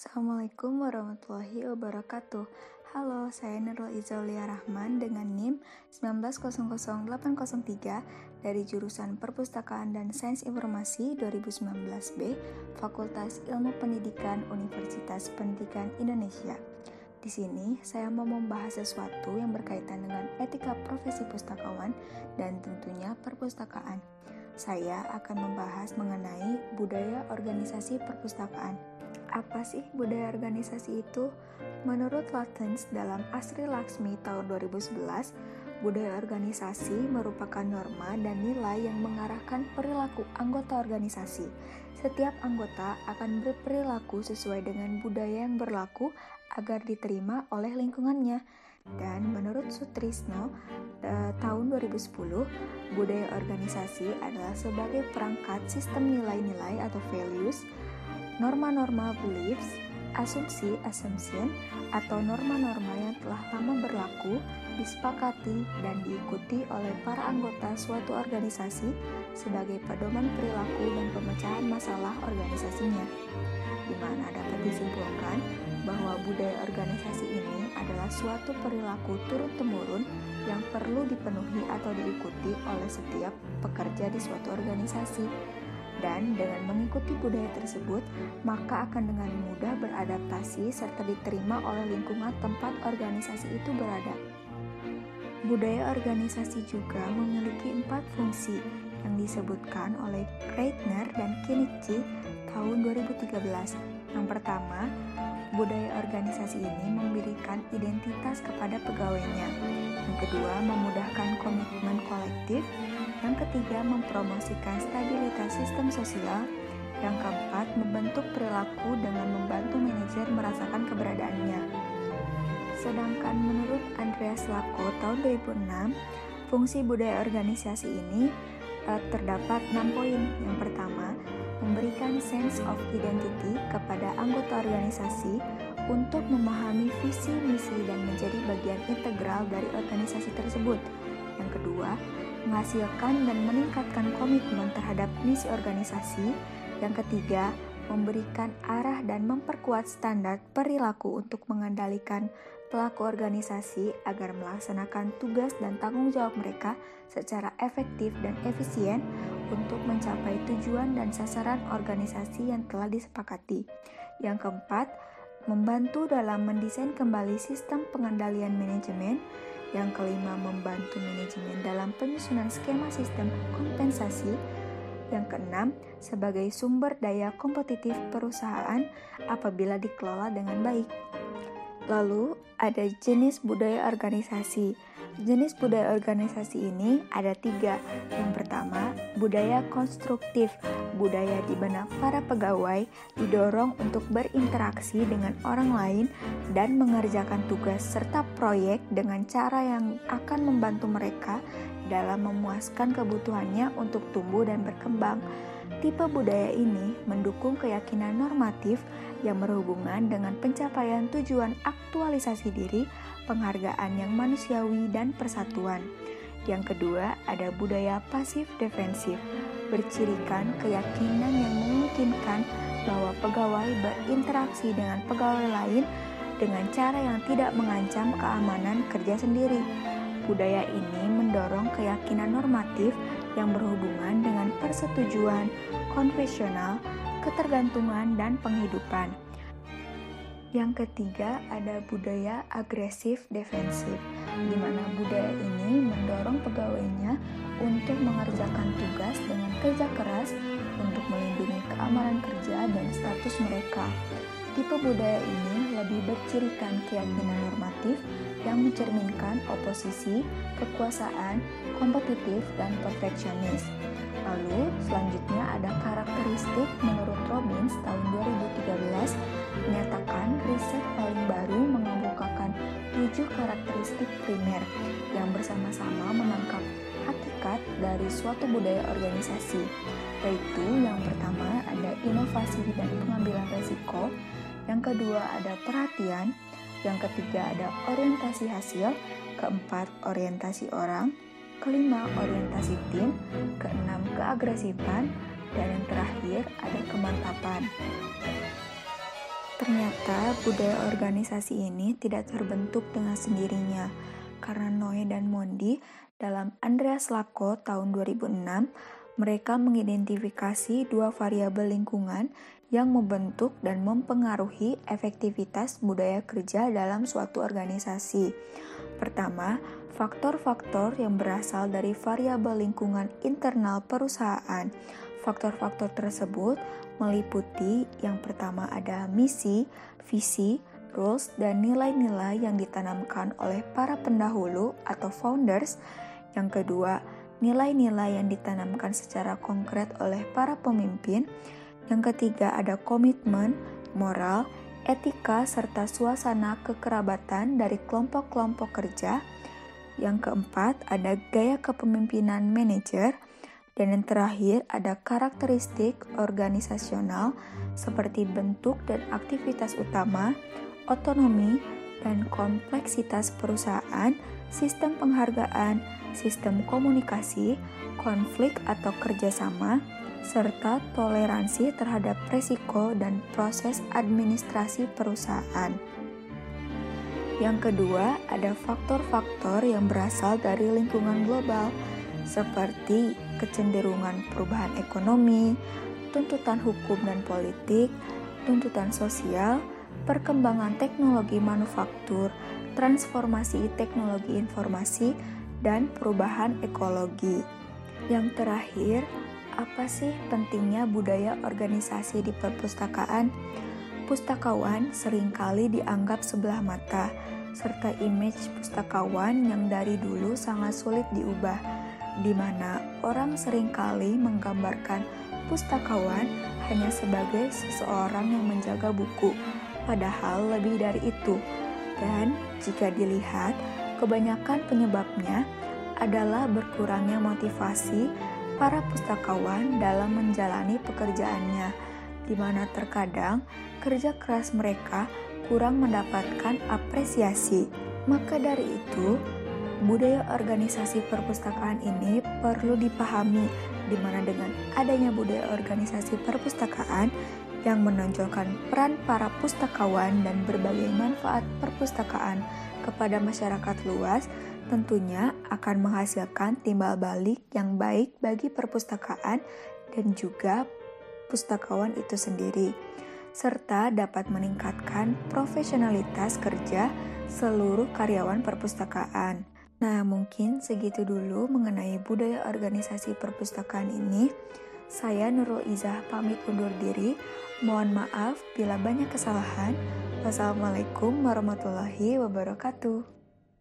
Assalamualaikum warahmatullahi wabarakatuh. Halo, saya Nurul Izaulia Rahman dengan NIM 1900803 dari jurusan Perpustakaan dan Sains Informasi 2019B, Fakultas Ilmu Pendidikan Universitas Pendidikan Indonesia. Di sini, saya mau membahas sesuatu yang berkaitan dengan etika profesi pustakawan dan tentunya perpustakaan. Saya akan membahas mengenai budaya organisasi perpustakaan. Apa sih budaya organisasi itu? Menurut Latens dalam Asri Laksmi tahun 2011, budaya organisasi merupakan norma dan nilai yang mengarahkan perilaku anggota organisasi. Setiap anggota akan berperilaku sesuai dengan budaya yang berlaku agar diterima oleh lingkungannya. Dan menurut Sutrisno eh, tahun 2010, budaya organisasi adalah sebagai perangkat sistem nilai-nilai atau values norma-norma beliefs, asumsi assumption, atau norma-norma yang telah lama berlaku, disepakati, dan diikuti oleh para anggota suatu organisasi sebagai pedoman perilaku dan pemecahan masalah organisasinya. Di mana dapat disimpulkan bahwa budaya organisasi ini adalah suatu perilaku turun-temurun yang perlu dipenuhi atau diikuti oleh setiap pekerja di suatu organisasi dan dengan mengikuti budaya tersebut, maka akan dengan mudah beradaptasi serta diterima oleh lingkungan tempat organisasi itu berada. Budaya organisasi juga memiliki empat fungsi yang disebutkan oleh Kreitner dan Kinichi tahun 2013. Yang pertama, budaya organisasi ini memberikan identitas kepada pegawainya. Yang kedua, memudahkan komitmen kolektif. Yang ketiga, mempromosikan stabilitas sistem sosial. Yang keempat, membentuk perilaku dengan membantu manajer merasakan keberadaannya. Sedangkan menurut Andreas Lako tahun 2006, fungsi budaya organisasi ini uh, terdapat 6 poin. Yang pertama, memberikan sense of identity kepada anggota organisasi untuk memahami visi, misi, dan menjadi bagian integral dari organisasi tersebut. Yang kedua, menghasilkan dan meningkatkan komitmen terhadap misi organisasi. Yang ketiga, memberikan arah dan memperkuat standar perilaku untuk mengendalikan pelaku organisasi agar melaksanakan tugas dan tanggung jawab mereka secara efektif dan efisien untuk mencapai tujuan dan sasaran organisasi yang telah disepakati. Yang keempat, membantu dalam mendesain kembali sistem pengendalian manajemen yang kelima, membantu manajemen dalam penyusunan skema sistem kompensasi. Yang keenam, sebagai sumber daya kompetitif perusahaan apabila dikelola dengan baik. Lalu, ada jenis budaya organisasi. Jenis budaya organisasi ini ada tiga. Yang pertama, budaya konstruktif. Budaya di mana para pegawai didorong untuk berinteraksi dengan orang lain dan mengerjakan tugas serta proyek dengan cara yang akan membantu mereka dalam memuaskan kebutuhannya untuk tumbuh dan berkembang. Tipe budaya ini mendukung keyakinan normatif yang berhubungan dengan pencapaian tujuan aktualisasi diri, penghargaan yang manusiawi, dan persatuan. Yang kedua, ada budaya pasif defensif, bercirikan keyakinan yang memungkinkan bahwa pegawai berinteraksi dengan pegawai lain dengan cara yang tidak mengancam keamanan kerja sendiri. Budaya ini mendorong keyakinan normatif yang berhubungan dengan persetujuan, konvensional, ketergantungan, dan penghidupan. Yang ketiga ada budaya agresif defensif, di mana budaya ini mendorong pegawainya untuk mengerjakan tugas dengan kerja keras untuk melindungi keamanan kerja dan status mereka. Tipe budaya ini lebih bercirikan keyakinan normatif yang mencerminkan oposisi, kekuasaan, kompetitif, dan perfeksionis. Lalu, selanjutnya ada karakteristik menurut Robbins tahun 2013 menyatakan riset paling baru mengemukakan tujuh karakteristik primer yang bersama-sama menangkap hakikat dari suatu budaya organisasi, yaitu yang pertama ada inovasi dan pengambilan resiko, yang kedua ada perhatian, yang ketiga ada orientasi hasil, keempat orientasi orang, kelima orientasi tim, keenam keagresifan, dan yang terakhir ada kemantapan. Ternyata budaya organisasi ini tidak terbentuk dengan sendirinya, karena Noe dan Mondi dalam Andreas Lako tahun 2006, mereka mengidentifikasi dua variabel lingkungan yang membentuk dan mempengaruhi efektivitas budaya kerja dalam suatu organisasi. Pertama, faktor-faktor yang berasal dari variabel lingkungan internal perusahaan. Faktor-faktor tersebut meliputi yang pertama ada misi, visi, rules, dan nilai-nilai yang ditanamkan oleh para pendahulu atau founders. Yang kedua, nilai-nilai yang ditanamkan secara konkret oleh para pemimpin. Yang ketiga, ada komitmen, moral, etika, serta suasana kekerabatan dari kelompok-kelompok kerja. Yang keempat, ada gaya kepemimpinan manajer. Dan yang terakhir ada karakteristik organisasional seperti bentuk dan aktivitas utama, otonomi, dan kompleksitas perusahaan, sistem penghargaan, sistem komunikasi, konflik atau kerjasama, serta toleransi terhadap resiko dan proses administrasi perusahaan. Yang kedua, ada faktor-faktor yang berasal dari lingkungan global, seperti kecenderungan perubahan ekonomi, tuntutan hukum dan politik, tuntutan sosial, perkembangan teknologi manufaktur, transformasi teknologi informasi, dan perubahan ekologi. Yang terakhir, apa sih pentingnya budaya organisasi di perpustakaan? Pustakawan sering kali dianggap sebelah mata, serta image pustakawan yang dari dulu sangat sulit diubah di mana orang sering kali menggambarkan pustakawan hanya sebagai seseorang yang menjaga buku, padahal lebih dari itu. Dan jika dilihat, kebanyakan penyebabnya adalah berkurangnya motivasi para pustakawan dalam menjalani pekerjaannya, di mana terkadang kerja keras mereka kurang mendapatkan apresiasi. Maka dari itu, budaya organisasi perpustakaan ini perlu dipahami, di mana dengan adanya budaya organisasi perpustakaan yang menonjolkan peran para pustakawan dan berbagai manfaat perpustakaan kepada masyarakat luas, tentunya akan menghasilkan timbal balik yang baik bagi perpustakaan dan juga pustakawan itu sendiri, serta dapat meningkatkan profesionalitas kerja seluruh karyawan perpustakaan. Nah, mungkin segitu dulu mengenai budaya organisasi perpustakaan ini. Saya Nurul Izah pamit undur diri. Mohon maaf bila banyak kesalahan. Wassalamualaikum warahmatullahi wabarakatuh.